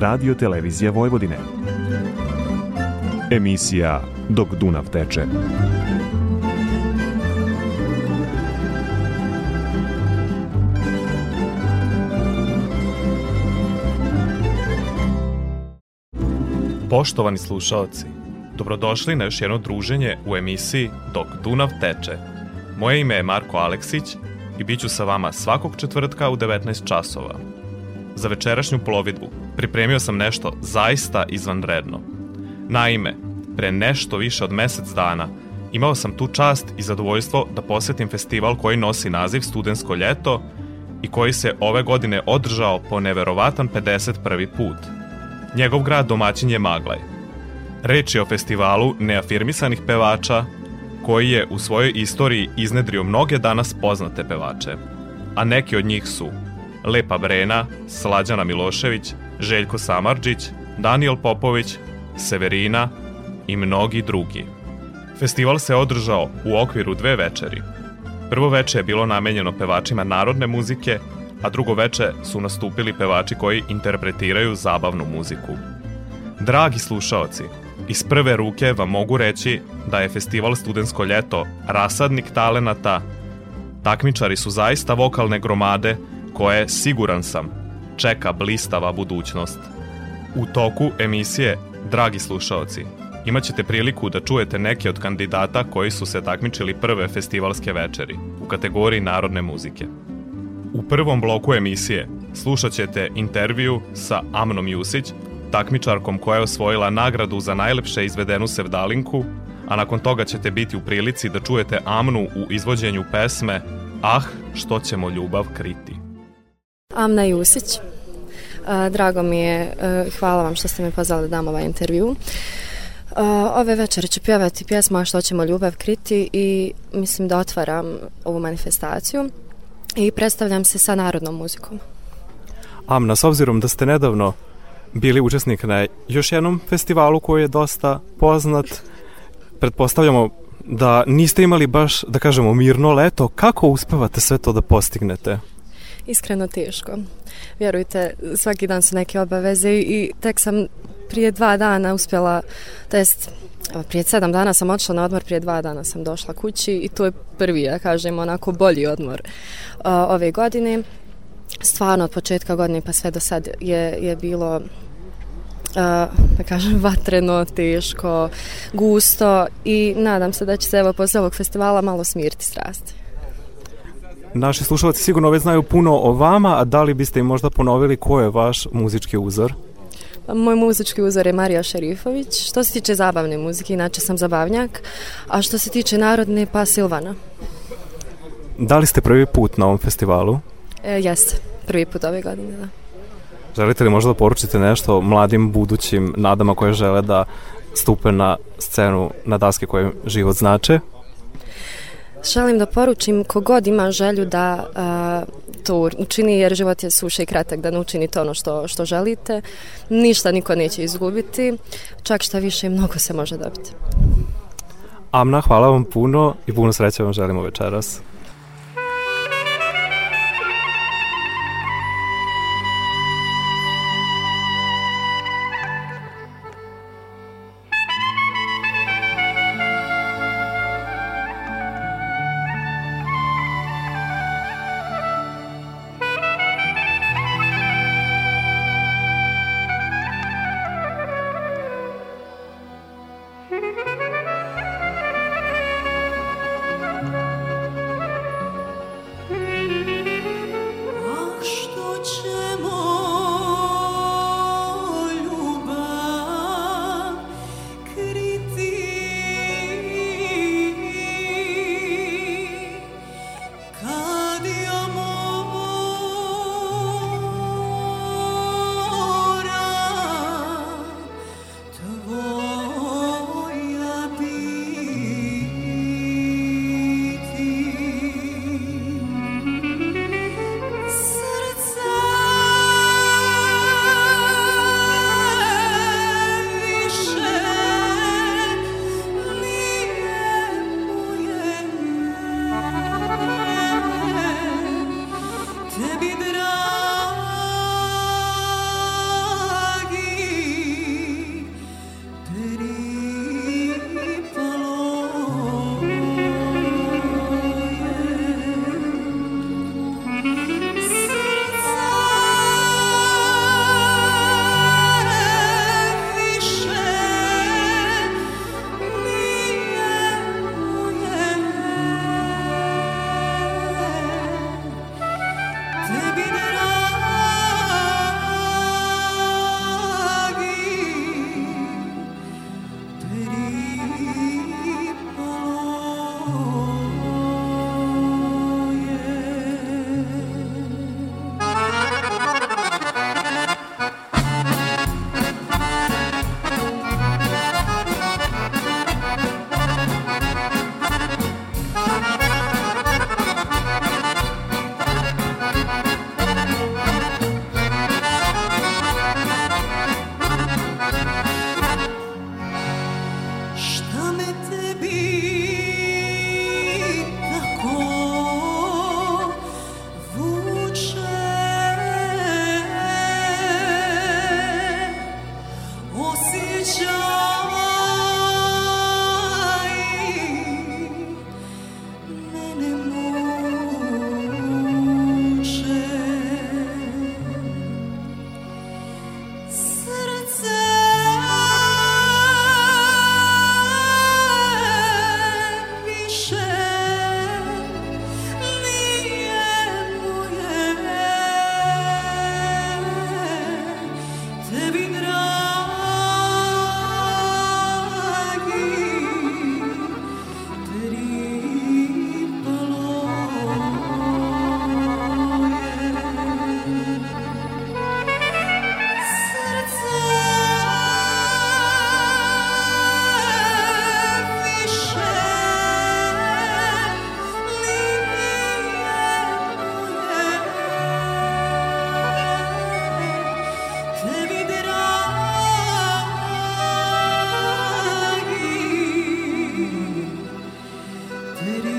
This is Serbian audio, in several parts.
Radio Televizija Vojvodine. Emisija Dok Dunav teče. Poštovani slušaoci, dobrodošli na još jedno druženje u emisiji Dok Dunav teče. Moje ime je Marko Aleksić i bit ću sa vama svakog četvrtka u 19 časova. Za večerašnju plovidbu pripremio sam nešto zaista izvanredno. Naime, pre nešto više od mesec dana imao sam tu čast i zadovoljstvo da posetim festival koji nosi naziv Studensko ljeto i koji se ove godine održao po neverovatan 51. put. Njegov grad domaćin je Maglaj. Reč je o festivalu neafirmisanih pevača koji je u svojoj istoriji iznedrio mnoge danas poznate pevače. A neki od njih su Lepa Brena, Slađana Milošević, Željko Samarđić, Daniel Popović, Severina i mnogi drugi. Festival se održao u okviru dve večeri. Prvo veče je bilo namenjeno pevačima narodne muzike, a drugo veče su nastupili pevači koji interpretiraju zabavnu muziku. Dragi slušaoci, iz prve ruke vam mogu reći da je festival Studensko ljeto rasadnik talenata. Takmičari su zaista vokalne gromade koje, siguran sam, čeka blistava budućnost. U toku emisije, dragi slušaoci, imaćete priliku da čujete neke od kandidata koji su se takmičili prve festivalske večeri u kategoriji narodne muzike. U prvom bloku emisije slušat ćete intervju sa Amnom Jusić, takmičarkom koja je osvojila nagradu za najlepše izvedenu sevdalinku, a nakon toga ćete biti u prilici da čujete Amnu u izvođenju pesme Ah, što ćemo ljubav kriti. Amna Jusić. Drago mi je, hvala vam što ste me pozvali da dam ovaj intervju. Ove večere ću pjevati pjesmu A što ćemo ljubav kriti i mislim da otvaram ovu manifestaciju i predstavljam se sa narodnom muzikom. Amna, s obzirom da ste nedavno bili učesnik na još jednom festivalu koji je dosta poznat, pretpostavljamo da niste imali baš, da kažemo, mirno leto. Kako uspevate sve to da postignete? Iskreno teško. Vjerujte, svaki dan su neke obaveze i tek sam prije dva dana uspjela, to jest prije sedam dana sam odšla na odmor, prije dva dana sam došla kući i to je prvi, ja kažem, onako bolji odmor uh, ove godine. Stvarno od početka godine pa sve do sad je, je bilo uh, da kažem vatreno, teško, gusto i nadam se da će se evo posle ovog festivala malo smiriti strasti. Naši slušalci sigurno već znaju puno o vama, a da li biste im možda ponovili ko je vaš muzički uzor? Moj muzički uzor je Marija Šerifović. Što se tiče zabavne muzike, inače sam zabavnjak, a što se tiče narodne, pa Silvana. Da li ste prvi put na ovom festivalu? E, jeste, prvi put ove godine, da. Želite li možda da poručite nešto mladim budućim nadama koje žele da stupe na scenu na daske koje život znače? Želim da poručim kogod ima želju da a, to učini jer život je suše i kratak da ne učinite ono što, što želite. Ništa niko neće izgubiti, čak šta više mnogo se može dobiti. Amna, hvala vam puno i puno sreće vam želimo večeras. Video.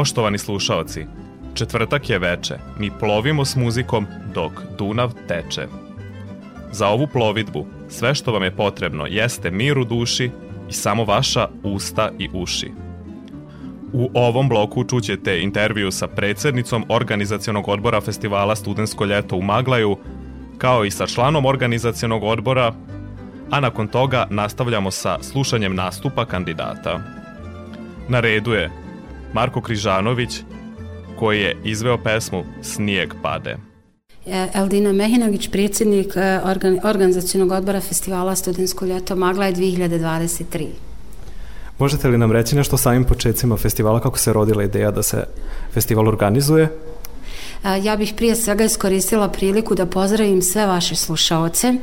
Poštovani slušaoci, četvrtak je veče, mi plovimo s muzikom dok Dunav teče. Za ovu plovidbu sve što vam je potrebno jeste mir u duši i samo vaša usta i uši. U ovom bloku čućete intervju sa predsednicom organizacionog odbora festivala Studensko ljeto u Maglaju, kao i sa članom organizacionog odbora, a nakon toga nastavljamo sa slušanjem nastupa kandidata. Na redu je Marko Križanović, koji je izveo pesmu Snijeg pade. E, Eldina Mehinović, predsjednik e, organizacijonog odbora festivala Studensko ljeto Magla je 2023. Možete li nam reći nešto o samim početcima festivala, kako se rodila ideja da se festival organizuje Ja bih prije svega iskoristila priliku da pozdravim sve vaše slušaoce,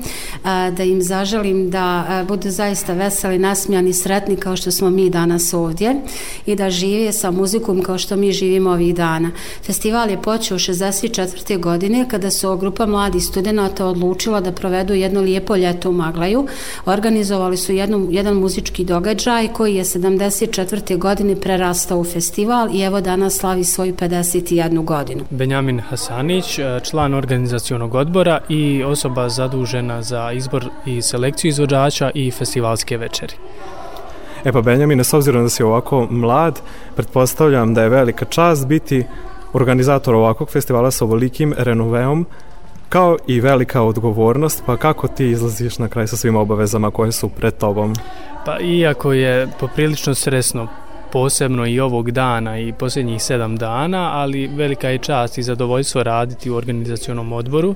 da im zaželim da budu zaista veseli, nasmijani, sretni kao što smo mi danas ovdje i da žive sa muzikom kao što mi živimo ovih dana. Festival je počeo 64. godine kada su grupa mladih studenta odlučila da provedu jedno lijepo ljeto u Maglaju. Organizovali su jednu, jedan muzički događaj koji je 74. godine prerastao u festival i evo danas slavi svoju 51. godinu. Benjamin Amin Hasanić, e, član organizacionog odbora i osoba zadužena za izbor i selekciju izvođača i festivalske večeri. E pa Benjamine, s obzirom da si ovako mlad, pretpostavljam da je velika čast biti organizator ovakvog festivala sa ovolikim renoveom, kao i velika odgovornost, pa kako ti izlaziš na kraj sa svim obavezama koje su pred tobom? Pa iako je poprilično sresno posebno i ovog dana i posljednjih sedam dana, ali velika je čast i zadovoljstvo raditi u organizacionom odboru.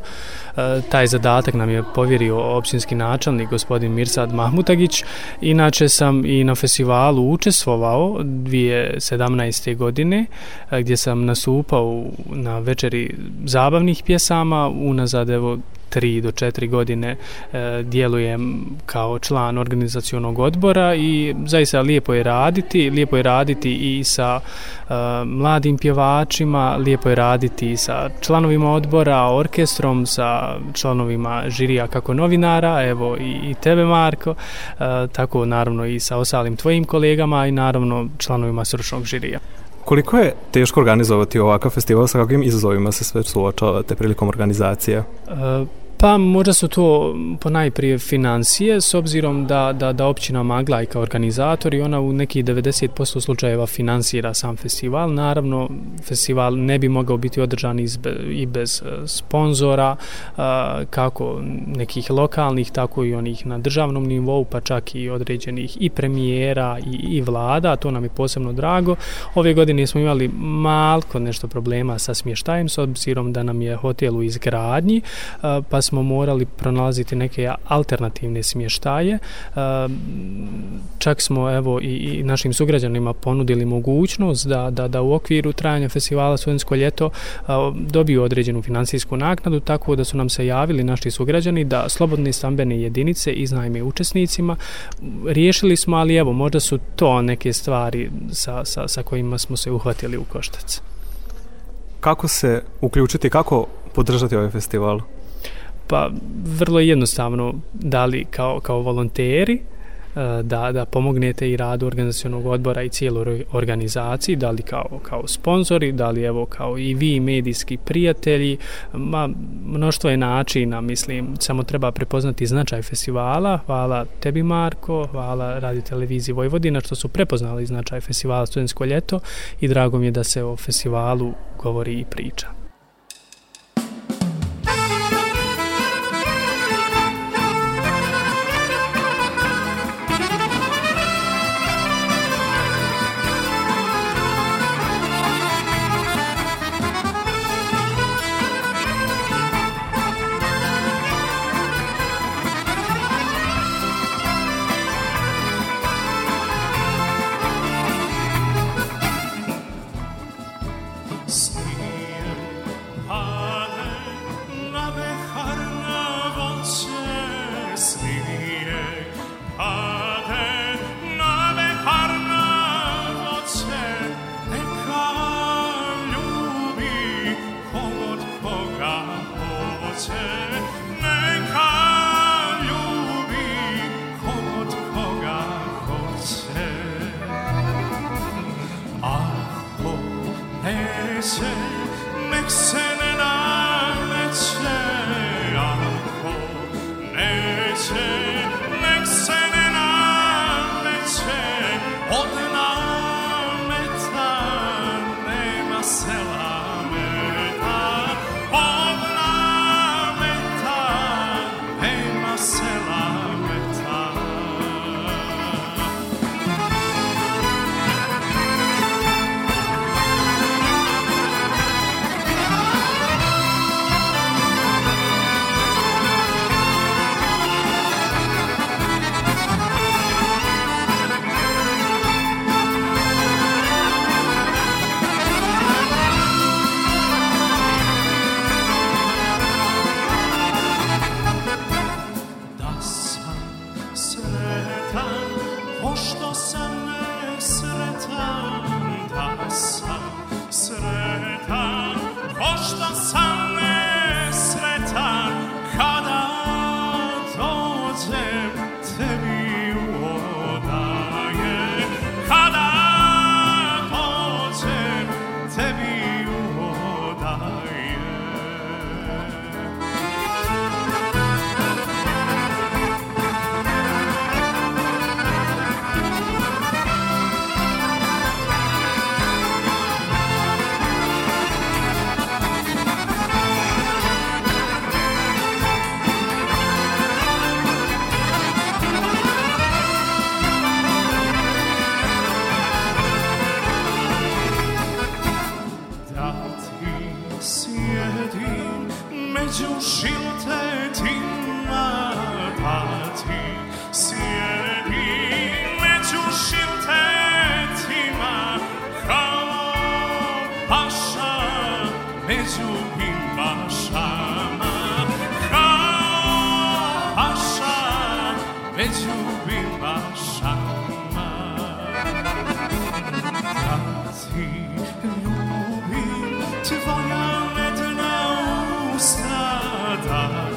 E, taj zadatak nam je povjerio općinski načelnik gospodin Mirsad Mahmutagić. Inače sam i na festivalu učestvovao 2017. godine gdje sam nastupao na večeri zabavnih pjesama unazad evo tri do četiri godine e, djelujem kao član organizacionog odbora i zaista lijepo je raditi, lijepo je raditi i sa e, mladim pjevačima, lijepo je raditi i sa članovima odbora, orkestrom, sa članovima žirija kako novinara, evo i, i tebe Marko, e, tako naravno i sa ostalim tvojim kolegama i naravno članovima stručnog žirija. Koliko je teško organizovati ovakav festival, sa kakvim izazovima se sve suočavate prilikom organizacije? E, Pa možda su to po najprije financije, s obzirom da, da, da općina Magla i kao organizator i ona u neki 90% slučajeva finansira sam festival. Naravno, festival ne bi mogao biti održan izbe, i bez e, sponzora, kako nekih lokalnih, tako i onih na državnom nivou, pa čak i određenih i premijera i, i vlada, to nam je posebno drago. Ove godine smo imali malko nešto problema sa smještajem, s obzirom da nam je hotel u izgradnji, pa smo morali pronalaziti neke alternativne smještaje. Čak smo evo i, i našim sugrađanima ponudili mogućnost da, da, da u okviru trajanja festivala Studensko ljeto dobiju određenu finansijsku naknadu, tako da su nam se javili naši sugrađani da slobodne stambene jedinice iznajme učesnicima. Riješili smo, ali evo, možda su to neke stvari sa, sa, sa kojima smo se uhvatili u koštac. Kako se uključiti, kako podržati ovaj festival? Pa vrlo jednostavno, da li kao, kao volonteri, e, da, da pomognete i radu organizacionog odbora i cijeloj organizaciji, da li kao, kao sponzori, da li evo kao i vi medijski prijatelji, ma, mnoštvo je načina, mislim, samo treba prepoznati značaj festivala. Hvala tebi Marko, hvala radi televiziji Vojvodina što su prepoznali značaj festivala Studensko ljeto i drago mi je da se o festivalu govori i priča.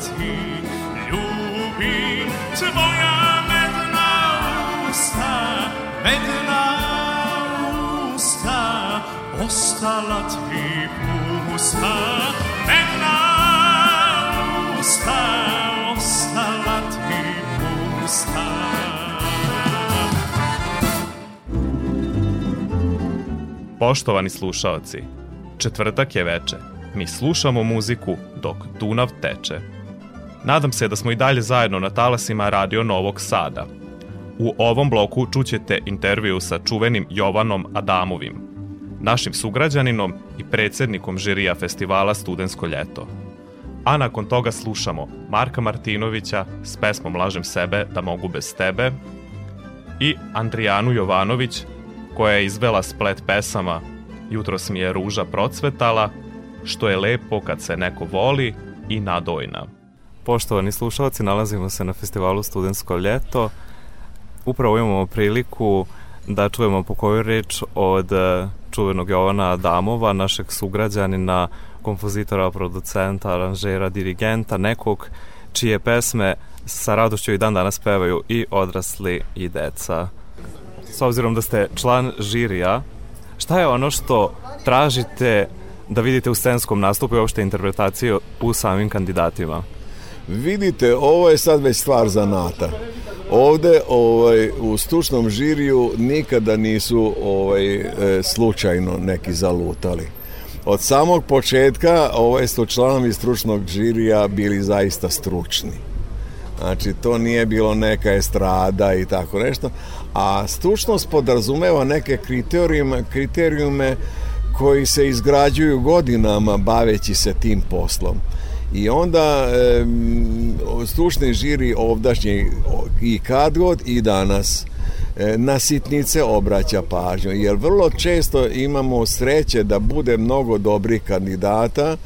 Ti ljubim tvoja medna usta medna usta ostala ti pusta medna usta ostala ti pusta Poštovani slušaoci, četvrtak je veče. Mi slušamo muziku dok Dunav teče. Nadam se da smo i dalje zajedno na talasima Radio Novog Sada. U ovom bloku čućete intervju sa čuvenim Jovanom Adamovim, našim sugrađaninom i predsednikom žirija festivala Studensko ljeto. A nakon toga slušamo Marka Martinovića s pesmom Lažem sebe da mogu bez tebe i Andrijanu Jovanović koja je izvela splet pesama Jutros mi je ruža procvetala, što je lepo kad se neko voli i nadojna. Poštovani slušalci, nalazimo se na festivalu Studensko ljeto. Upravo imamo priliku da čujemo po koju reč od eh, čuvenog Jovana Adamova, našeg sugrađanina, kompozitora, producenta, aranžera, dirigenta, nekog čije pesme sa radošću i dan danas pevaju i odrasli i deca. S obzirom da ste član žirija, šta je ono što tražite da vidite u scenskom nastupu i uopšte interpretaciju u samim kandidatima? Vidite, ovo je sad već stvar zanata. Ovde ovaj, u stručnom žiriju nikada nisu ovaj, e, slučajno neki zalutali. Od samog početka ovaj su članovi stručnog žirija bili zaista stručni. Znači, to nije bilo neka estrada i tako nešto, a stručnost podrazumeva neke kriterijume, kriterijume koji se izgrađuju godinama baveći se tim poslom. I onda e, stručni žiri ovdašnji i kad god i danas e, na sitnice obraća pažnju, jer vrlo često imamo sreće da bude mnogo dobrih kandidata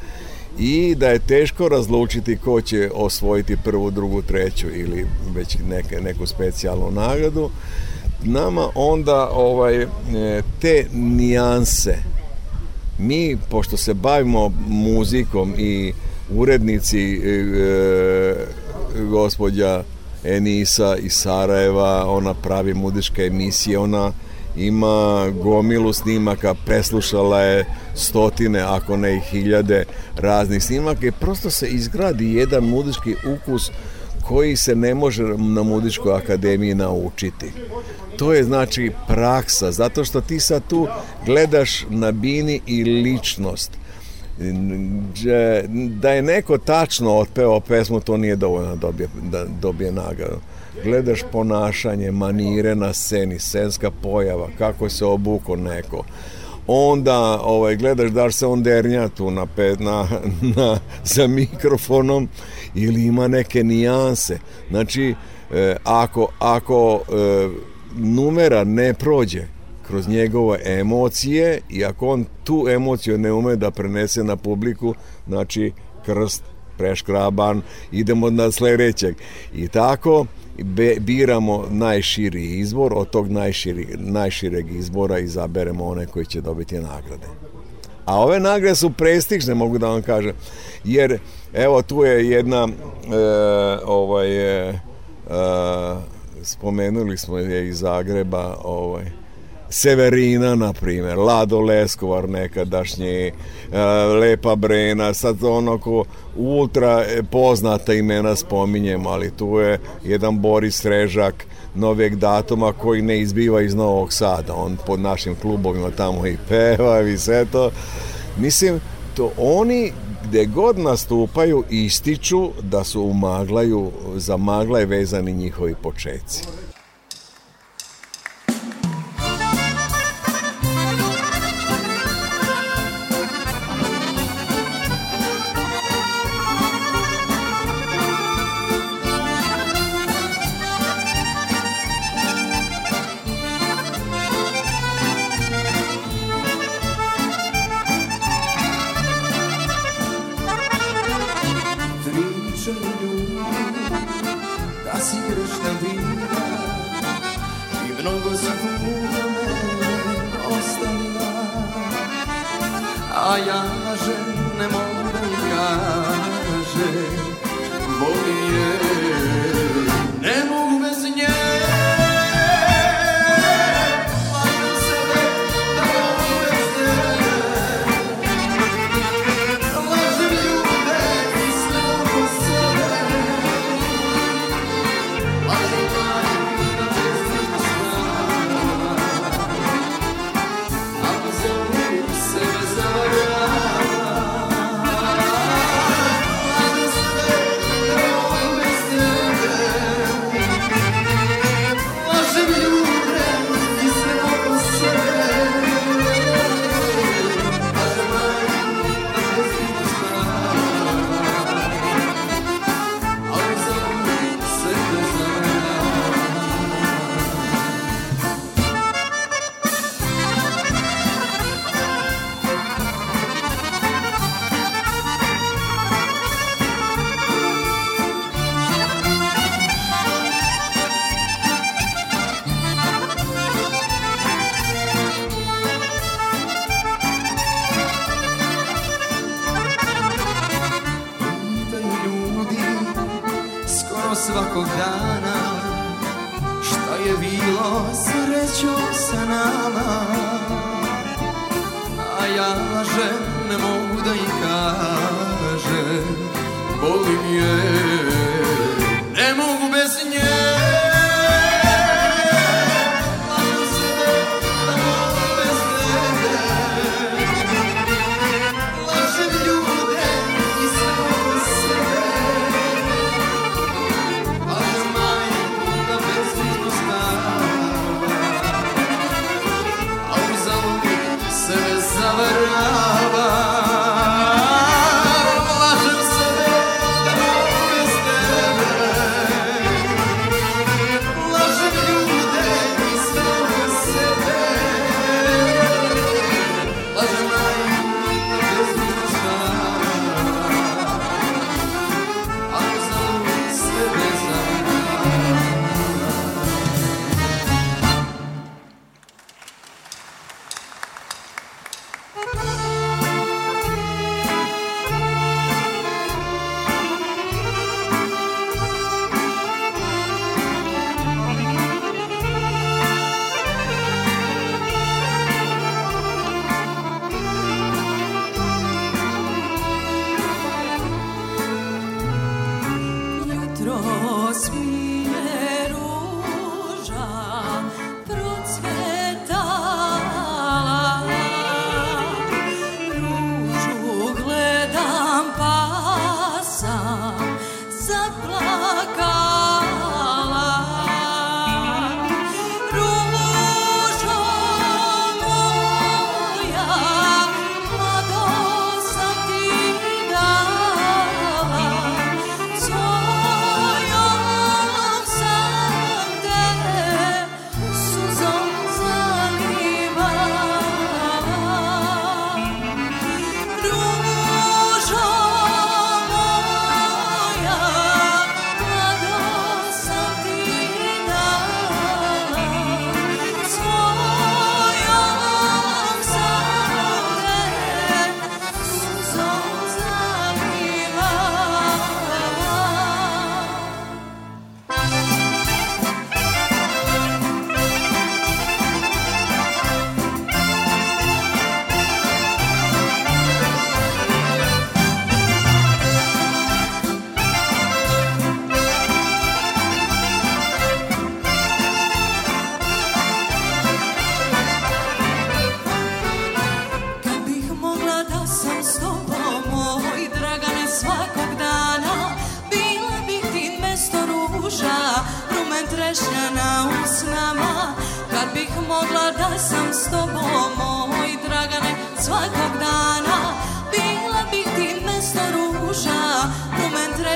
i da je teško razlučiti ko će osvojiti prvu, drugu, treću ili već neke, neku specijalnu nagradu. Nama onda ovaj, e, te nijanse mi, pošto se bavimo muzikom i urednici e, e, gospođa Enisa iz Sarajeva, ona pravi muzičke emisije, ona ima gomilu snimaka, preslušala je stotine, ako ne i hiljade raznih snimaka i prosto se izgradi jedan muzički ukus koji se ne može na muzičkoj akademiji naučiti. To je znači praksa, zato što ti sad tu gledaš na bini i ličnost. Da je neko tačno otpeo pesmu, to nije dovoljno da dobije, da dobije nagradu. Gledaš ponašanje, manire na sceni, scenska pojava, kako se obuko neko onda ovaj, gledaš da se on dernja tu na, na, na, za mikrofonom ili ima neke nijanse. Znači, e, ako, ako e, numera ne prođe kroz njegove emocije i ako on tu emociju ne ume da prenese na publiku, znači krst preškraban, idemo na sledećeg. I tako be, biramo najširi izbor, od tog najširi, najšireg izbora izaberemo one koji će dobiti nagrade. A ove nagrade su prestižne, mogu da vam kažem, jer evo tu je jedna e, ovaj, e, spomenuli smo je iz Zagreba ovaj, Severina, na primjer, Lado Leskovar nekadašnji, e, Lepa Brena, sad ono ko ultra poznata imena spominjem, ali tu je jedan Boris Režak, novijeg datuma koji ne izbiva iz Novog Sada. On pod našim klubovima tamo i peva i sve to. Mislim, to oni gde god nastupaju ističu da su u maglaju, za magla je vezani njihovi počeci.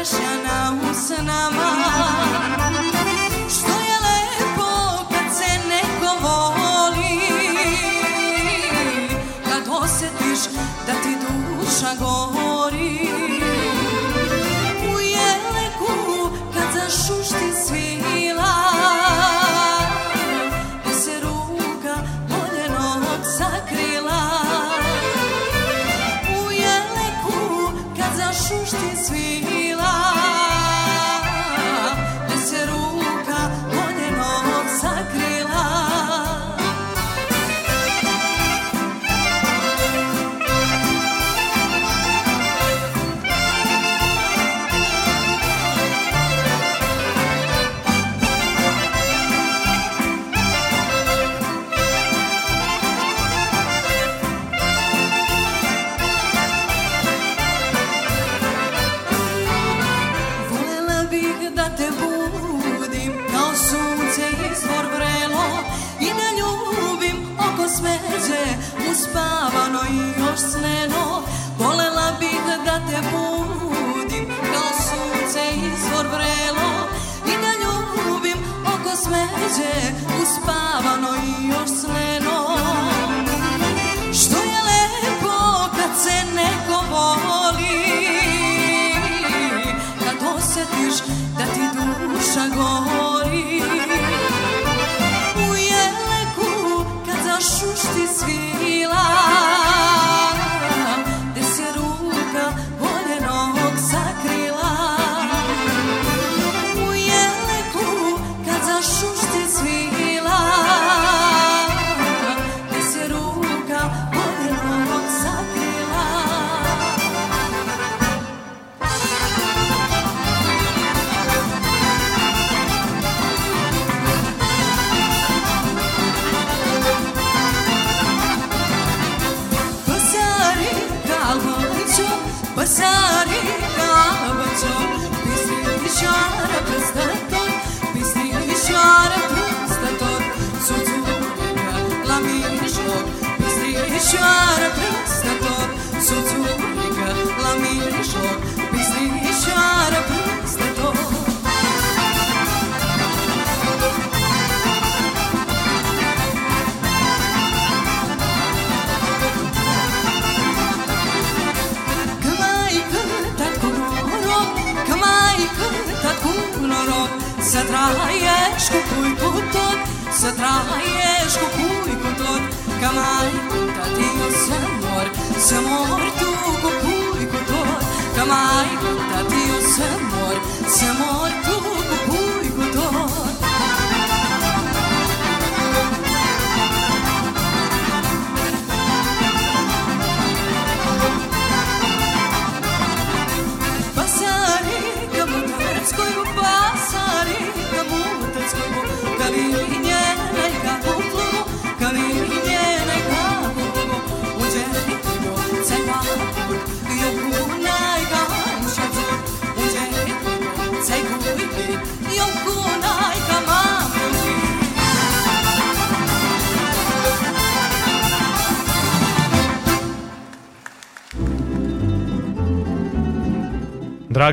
Krishna Hum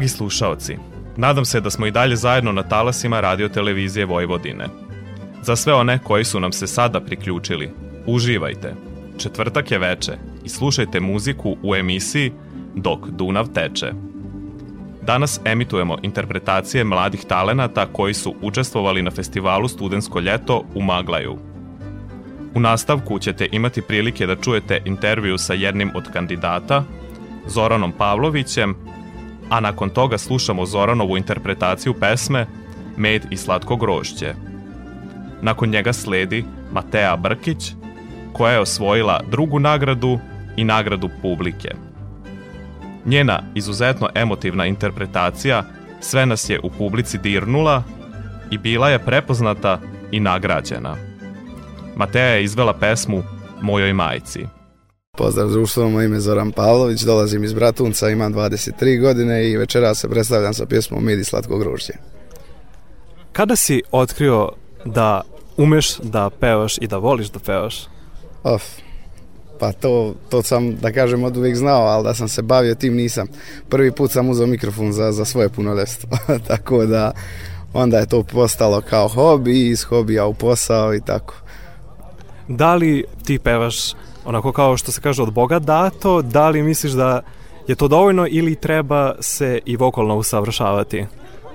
Dragi slušaoci, nadam se da smo i dalje zajedno na talasima radio televizije Vojvodine. Za sve one koji su nam se sada priključili, uživajte. Četvrtak je veče i slušajte muziku u emisiji Dok Dunav teče. Danas emitujemo interpretacije mladih talenata koji su učestvovali na festivalu Studensko ljeto u Maglaju. U nastavku ćete imati prilike da čujete intervju sa jednim od kandidata, Zoranom Pavlovićem, a nakon toga slušamo Zoranovu interpretaciju pesme Med i slatko grožđe. Nakon njega sledi Matea Brkić, koja je osvojila drugu nagradu i nagradu publike. Njena izuzetno emotivna interpretacija sve nas je u publici dirnula i bila je prepoznata i nagrađena. Matea je izvela pesmu Mojoj majci. Pozdrav društvo, moje ime je Zoran Pavlović, dolazim iz Bratunca, imam 23 godine i večeras se predstavljam sa pjesmom Midi slatko grožđe. Kada si otkrio da umeš da pevaš i da voliš da pevaš? Of, pa to, to sam, da kažem, od uvijek znao, ali da sam se bavio tim nisam. Prvi put sam uzeo mikrofon za, za svoje punoljestvo, tako da onda je to postalo kao hobi, iz hobija u posao i tako. Da li ti pevaš onako kao što se kaže od Boga dato, da li misliš da je to dovoljno ili treba se i vokalno usavršavati?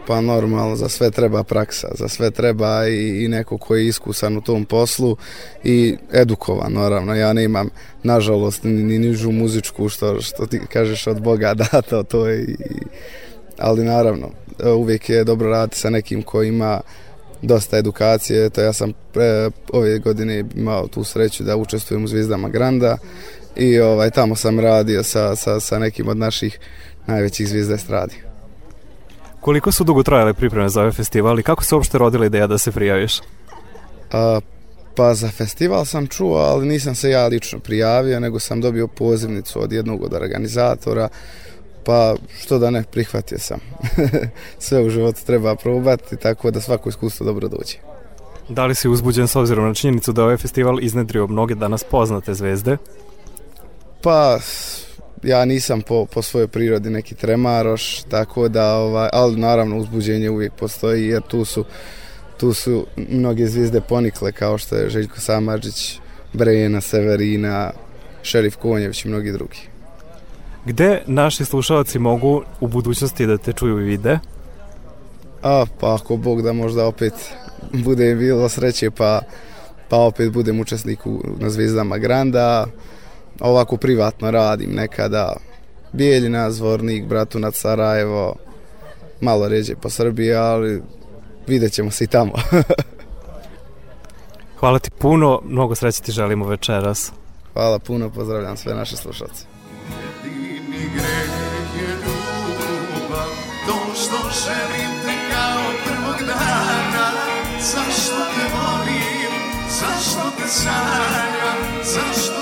Pa normalno, za sve treba praksa, za sve treba i, i neko koji je iskusan u tom poslu i edukovan, naravno. Ja nemam, nažalost, ni, ni nižu muzičku, što, što ti kažeš od Boga dato, to je i, ali naravno, uvijek je dobro raditi sa nekim koji ima dosta edukacije, to ja sam pre, ove godine imao tu sreću da učestvujem u Zvizdama Granda i ovaj, tamo sam radio sa, sa, sa nekim od naših najvećih zvijezda estradi. Koliko su dugo trajale pripreme za ovaj festival i kako se uopšte rodila ideja da se prijaviš? A, pa za festival sam čuo, ali nisam se ja lično prijavio, nego sam dobio pozivnicu od jednog od organizatora, pa što da ne, prihvatio sam. Sve u životu treba probati, tako da svako iskustvo dobro dođe. Da li si uzbuđen s obzirom na činjenicu da je ovaj festival iznedrio mnoge danas poznate zvezde? Pa, ja nisam po, po svojoj prirodi neki tremaroš, tako da, ovaj, ali naravno uzbuđenje uvijek postoji jer tu su, tu su mnoge zvijezde ponikle kao što je Željko Samadžić, Brejena, Severina, Šerif Konjević i mnogi drugi. Gde naši slušalci mogu u budućnosti da te čuju i vide? A, pa ako Bog da možda opet bude bilo sreće pa, pa opet budem učesnik u, na Zvijezdama Granda, ovako privatno radim nekada Bijeljina, Zvornik, Bratunac, Sarajevo, malo ređe po Srbiji, ali vidjet ćemo se i tamo. Hvala ti puno, mnogo sreće ti želimo večeras. Hvala puno, pozdravljam sve naše slušalce. Greh je ljubav, to što želim te kao prvog dana. Zašto te volim, zašto te sanjam, zašto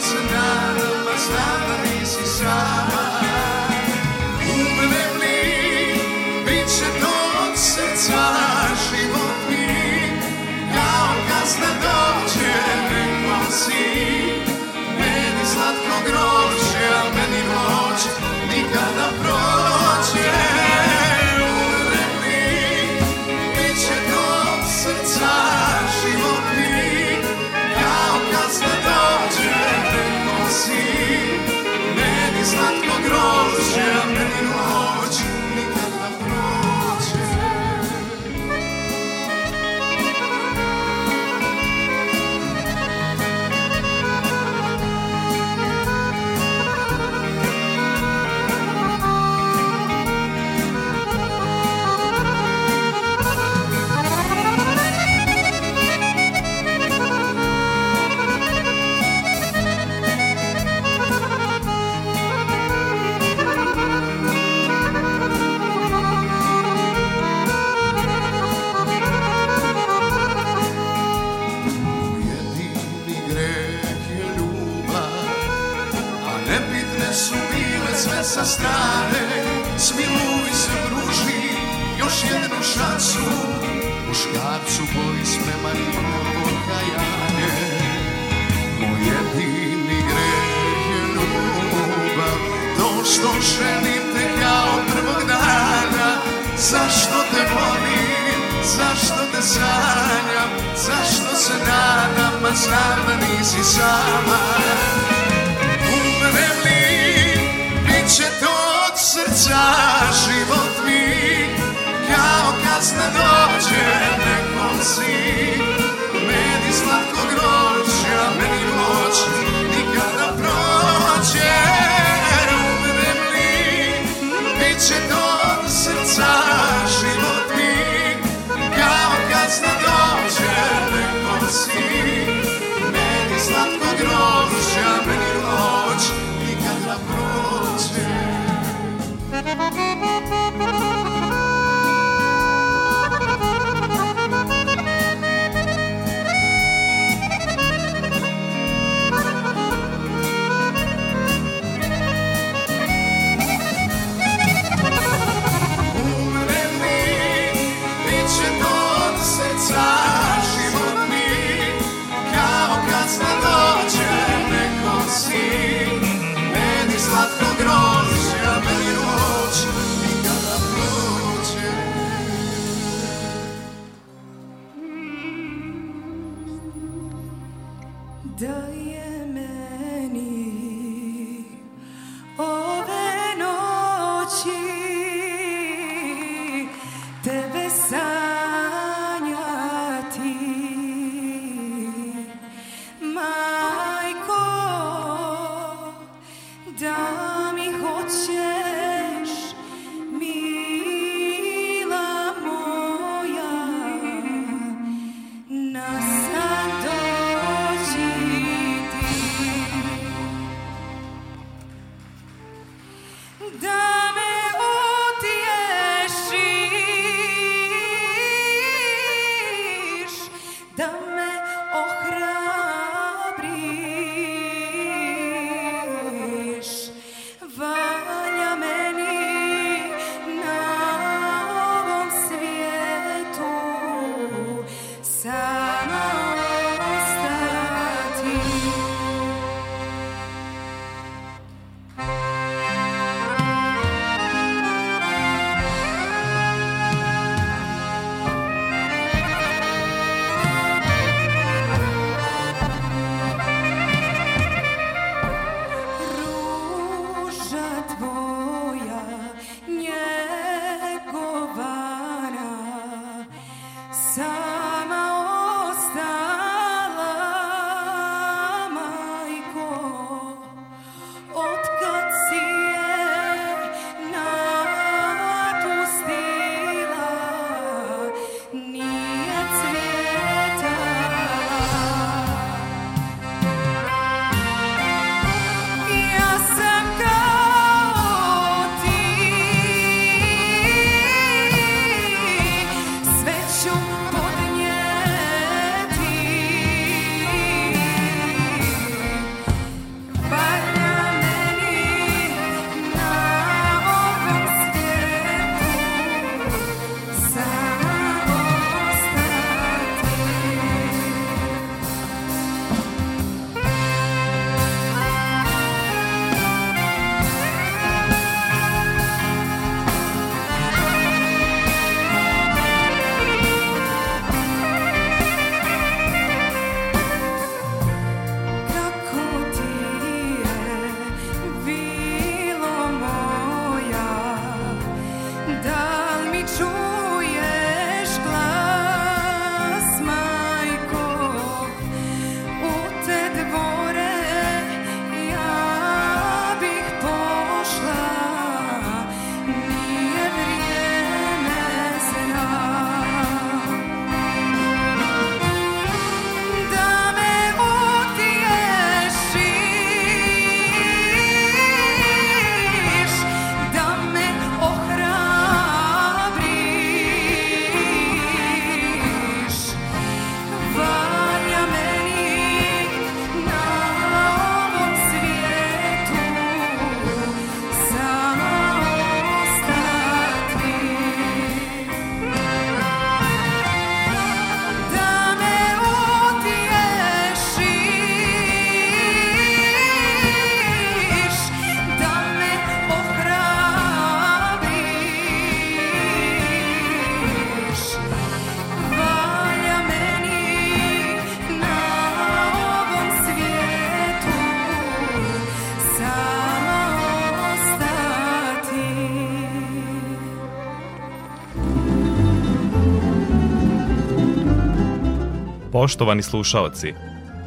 Poštovani slušaoci,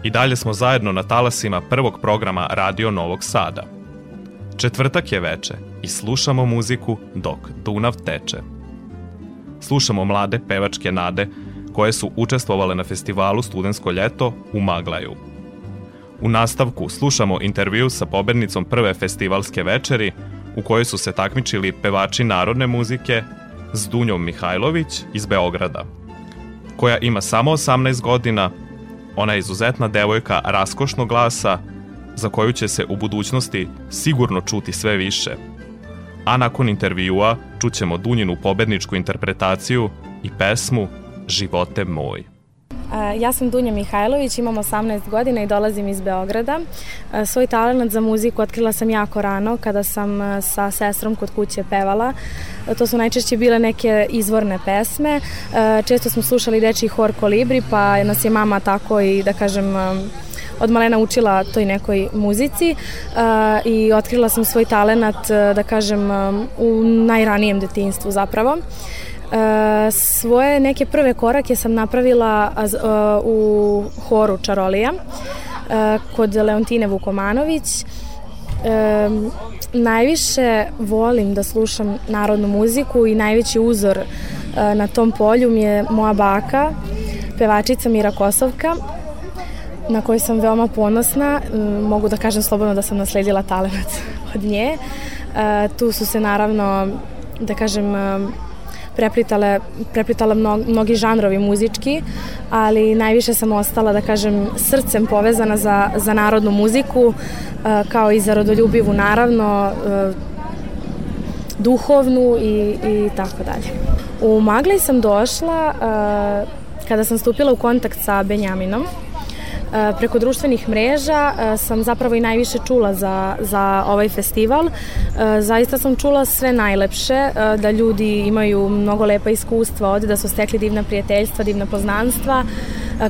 i dalje smo zajedno na talasima prvog programa Radio Novog Sada. Četvrtak je veče i slušamo muziku dok Dunav teče. Slušamo mlade pevačke nade koje su učestvovale na festivalu Studensko ljeto u Maglaju. U nastavku slušamo intervju sa pobednicom prve festivalske večeri u kojoj su se takmičili pevači narodne muzike s Dunjom Mihajlović iz Beograda, koja ima samo 18 godina, ona je izuzetna devojka raskošnog glasa, za koju će se u budućnosti sigurno čuti sve više. A nakon intervjua čućemo Dunjinu pobedničku interpretaciju i pesmu Živote moj. Ja sam Dunja Mihajlović, imam 18 godina i dolazim iz Beograda. Svoj talent za muziku otkrila sam jako rano kada sam sa sestrom kod kuće pevala. To su najčešće bile neke izvorne pesme. Često smo slušali dečiji hor Kolibri, pa nas je mama tako i da kažem od malena učila toj nekoj muzici uh, i otkrila sam svoj talenat, da kažem, u najranijem detinstvu zapravo. E, svoje neke prve korake sam napravila u horu Čarolija kod Leontine Vukomanović. E, najviše volim da slušam narodnu muziku i najveći uzor na tom polju mi je moja baka, pevačica Mira Kosovka, na kojoj sam veoma ponosna. Mogu da kažem slobodno da sam nasledila talent od nje. E, tu su se naravno, da kažem, preplitale, preplitala mno, mnogi žanrovi muzički, ali najviše sam ostala, da kažem, srcem povezana za, za narodnu muziku, kao i za rodoljubivu, naravno, duhovnu i, i tako dalje. U Maglej sam došla kada sam stupila u kontakt sa Benjaminom, E, preko društvenih mreža e, sam zapravo i najviše čula za, za ovaj festival. E, zaista sam čula sve najlepše, da ljudi imaju mnogo lepa iskustva ovde, da su stekli divna prijateljstva, divna poznanstva,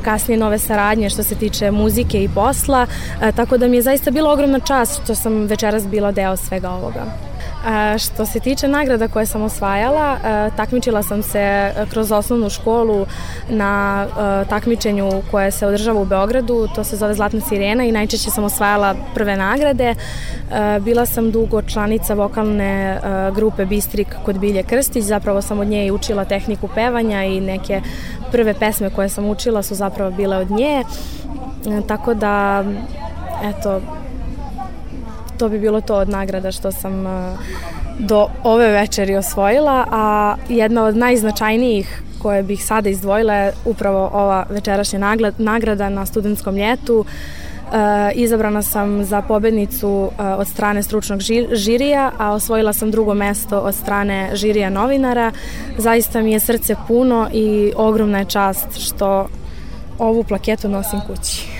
kasnije nove saradnje što se tiče muzike i posla, tako da mi je zaista bila ogromna čast što sam večeras bila deo svega ovoga. Što se tiče nagrada koje sam osvajala, takmičila sam se kroz osnovnu školu na takmičenju koje se održava u Beogradu, to se zove Zlatna sirena i najčešće sam osvajala prve nagrade. Bila sam dugo članica vokalne grupe Bistrik kod Bilje Krstić, zapravo sam od nje i učila tehniku pevanja i neke prve pesme koje sam učila su zapravo bile od nje. Tako da, eto, to bi bilo to od nagrada što sam e, do ove večeri osvojila, a jedna od najznačajnijih koje bih sada izdvojila je upravo ova večerašnja nagrada na studentskom ljetu. E, izabrana sam za pobednicu e, od strane stručnog žirija, a osvojila sam drugo mesto od strane žirija novinara. Zaista mi je srce puno i ogromna je čast što ovu plaketu nosim kući.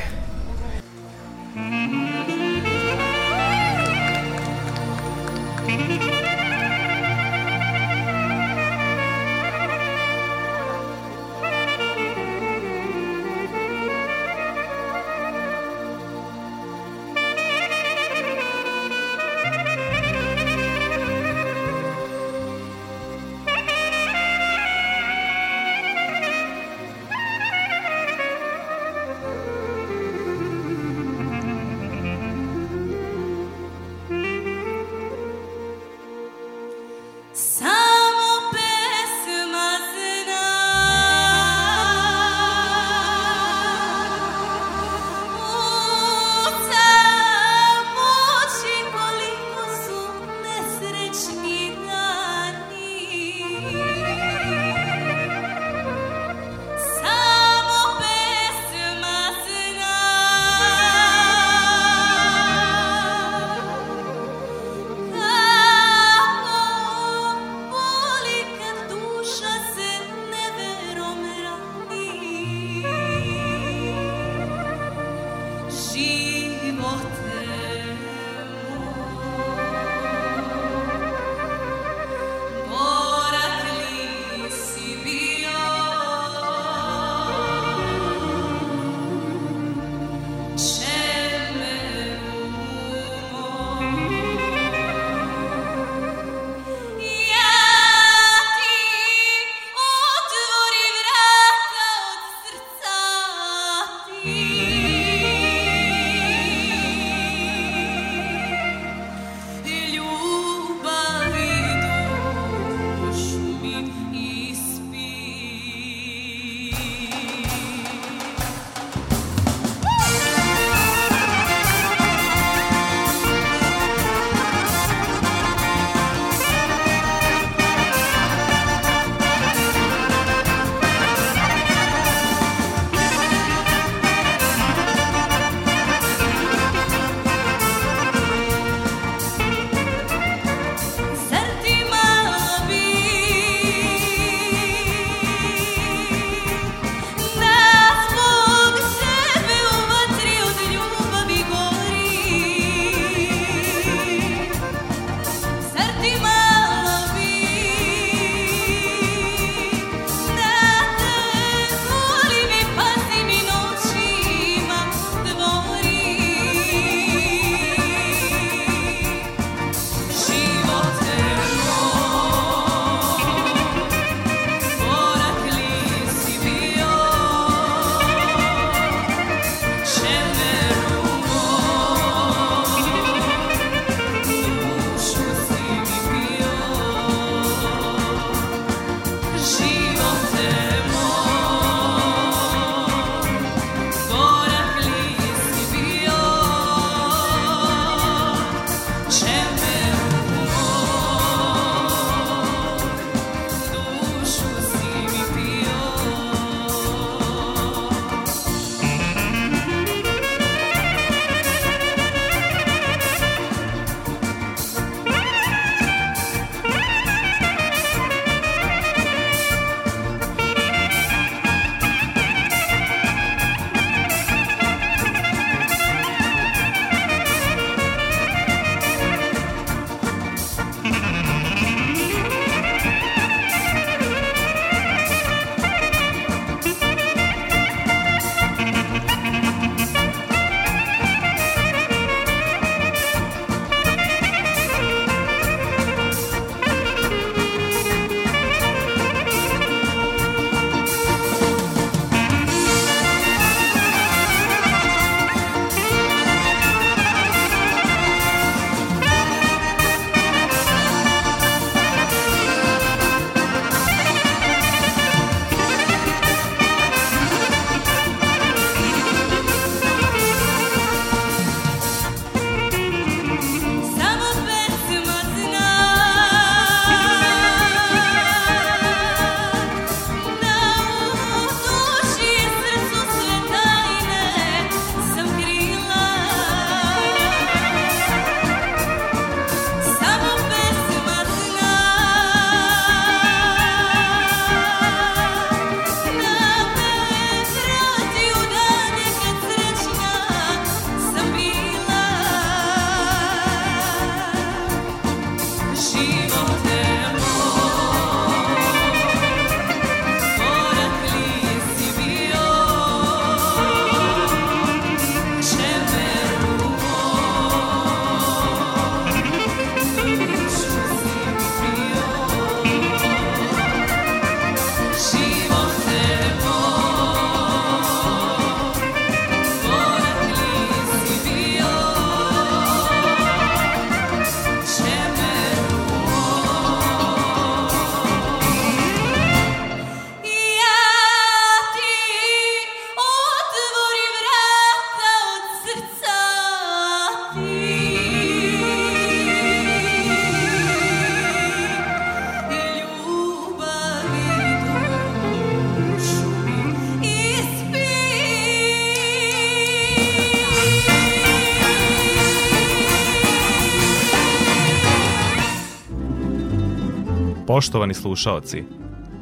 Poštovani slušaoci,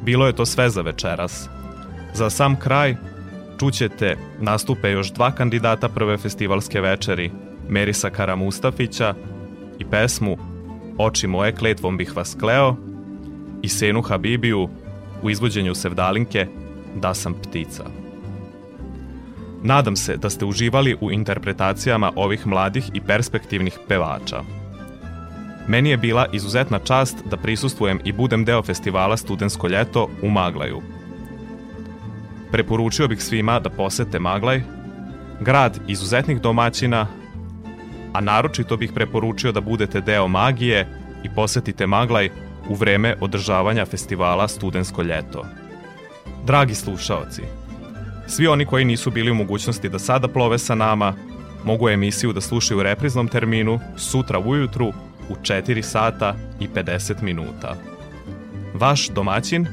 bilo je to sve za večeras. Za sam kraj čućete nastupe još dva kandidata prve festivalske večeri, Merisa Karamustafića i pesmu Oči moje kletvom bih vas kleo i Senu Habibiju u izvođenju Sevdalinke Da sam ptica. Nadam se da ste uživali u interpretacijama ovih mladih i perspektivnih pevača. Meni je bila izuzetna čast da prisustvujem i budem deo festivala Studensko ljeto u Maglaju. Preporučio bih svima da posete Maglaj, grad izuzetnih domaćina, a naročito bih preporučio da budete deo magije i posetite Maglaj u vreme održavanja festivala Studensko ljeto. Dragi slušaoci, svi oni koji nisu bili u mogućnosti da sada plove sa nama, mogu emisiju da slušaju u repriznom terminu sutra ujutru u 4 sata i 50 minuta. Vaš domaćin,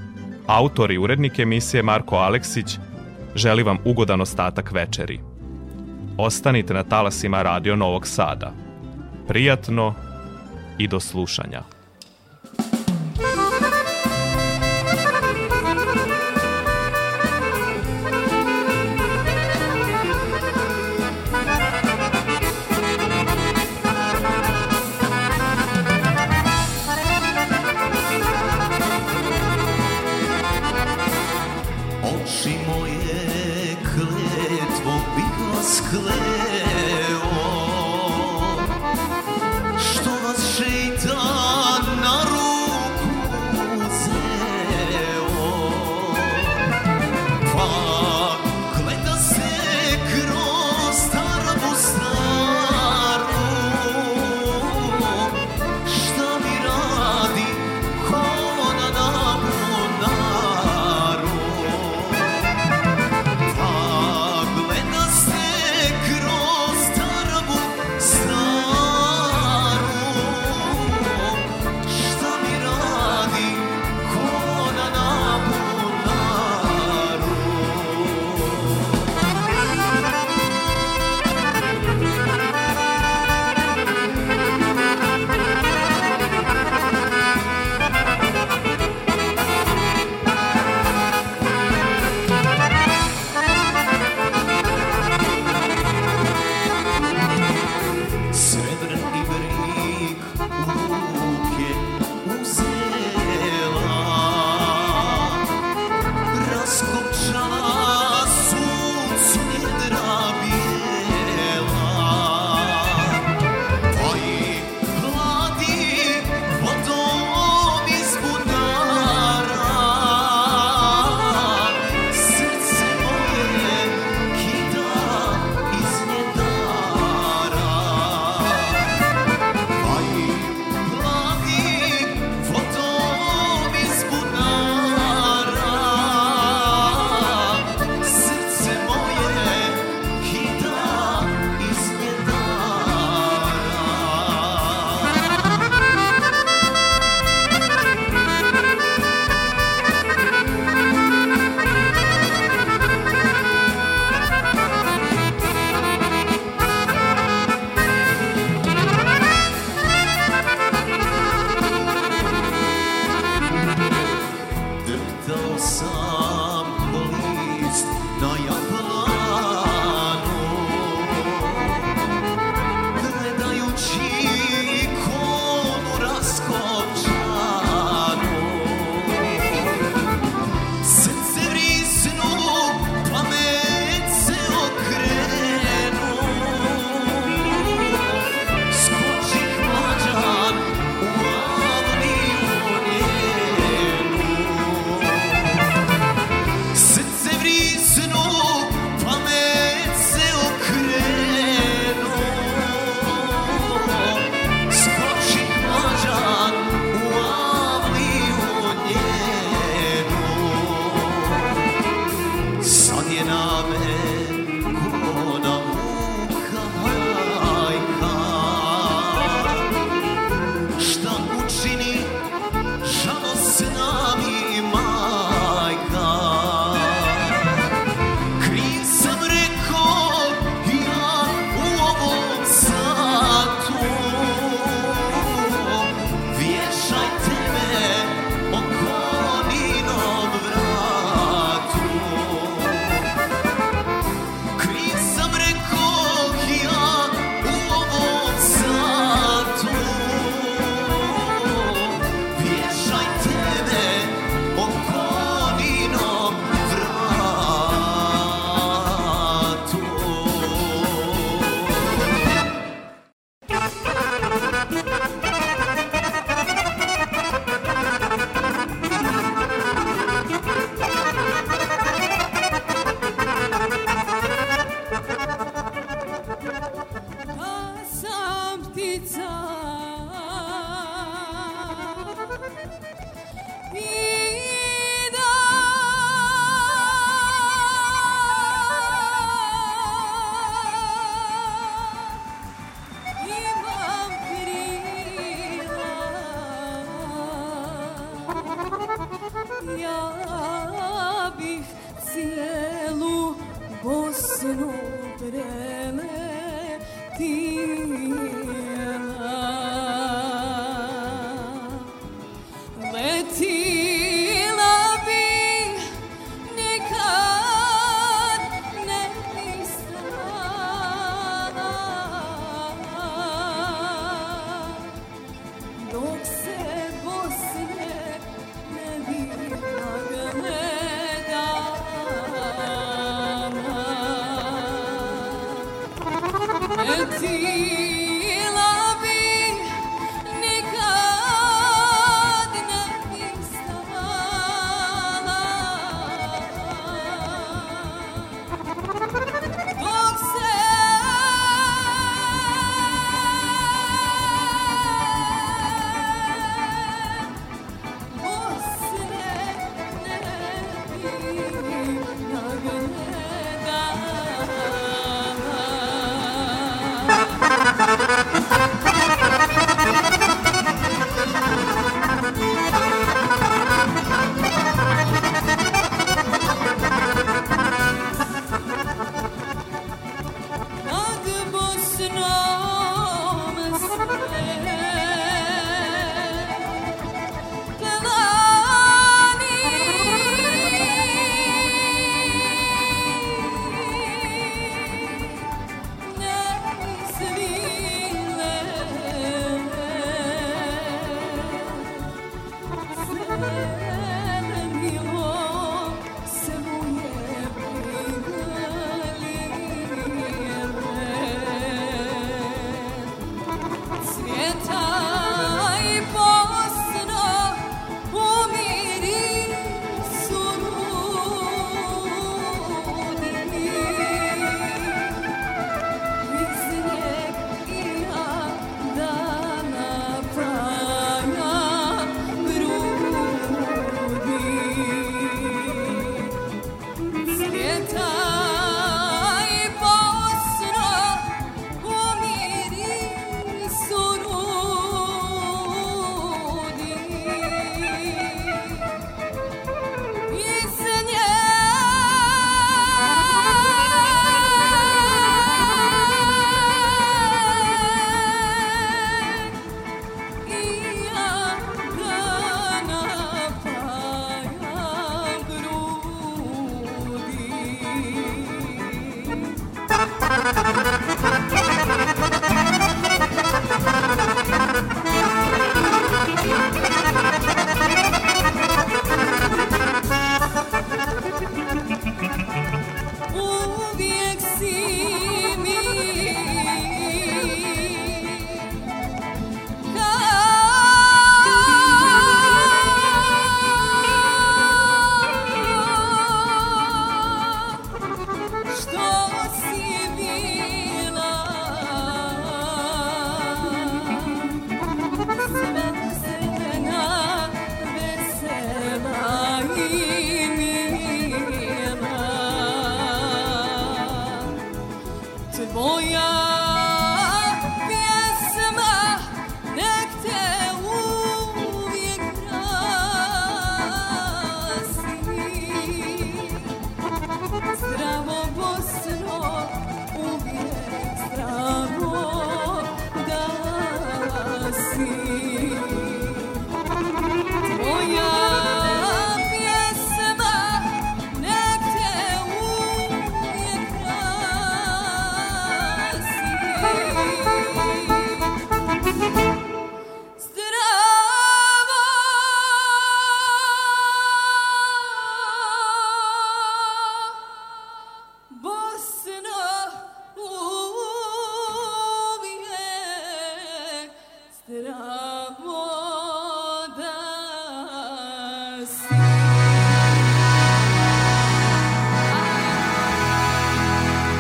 autor i urednik emisije Marko Aleksić, želi vam ugodan ostatak večeri. Ostanite na talasima Radio Novog Sada. Prijatno i do slušanja.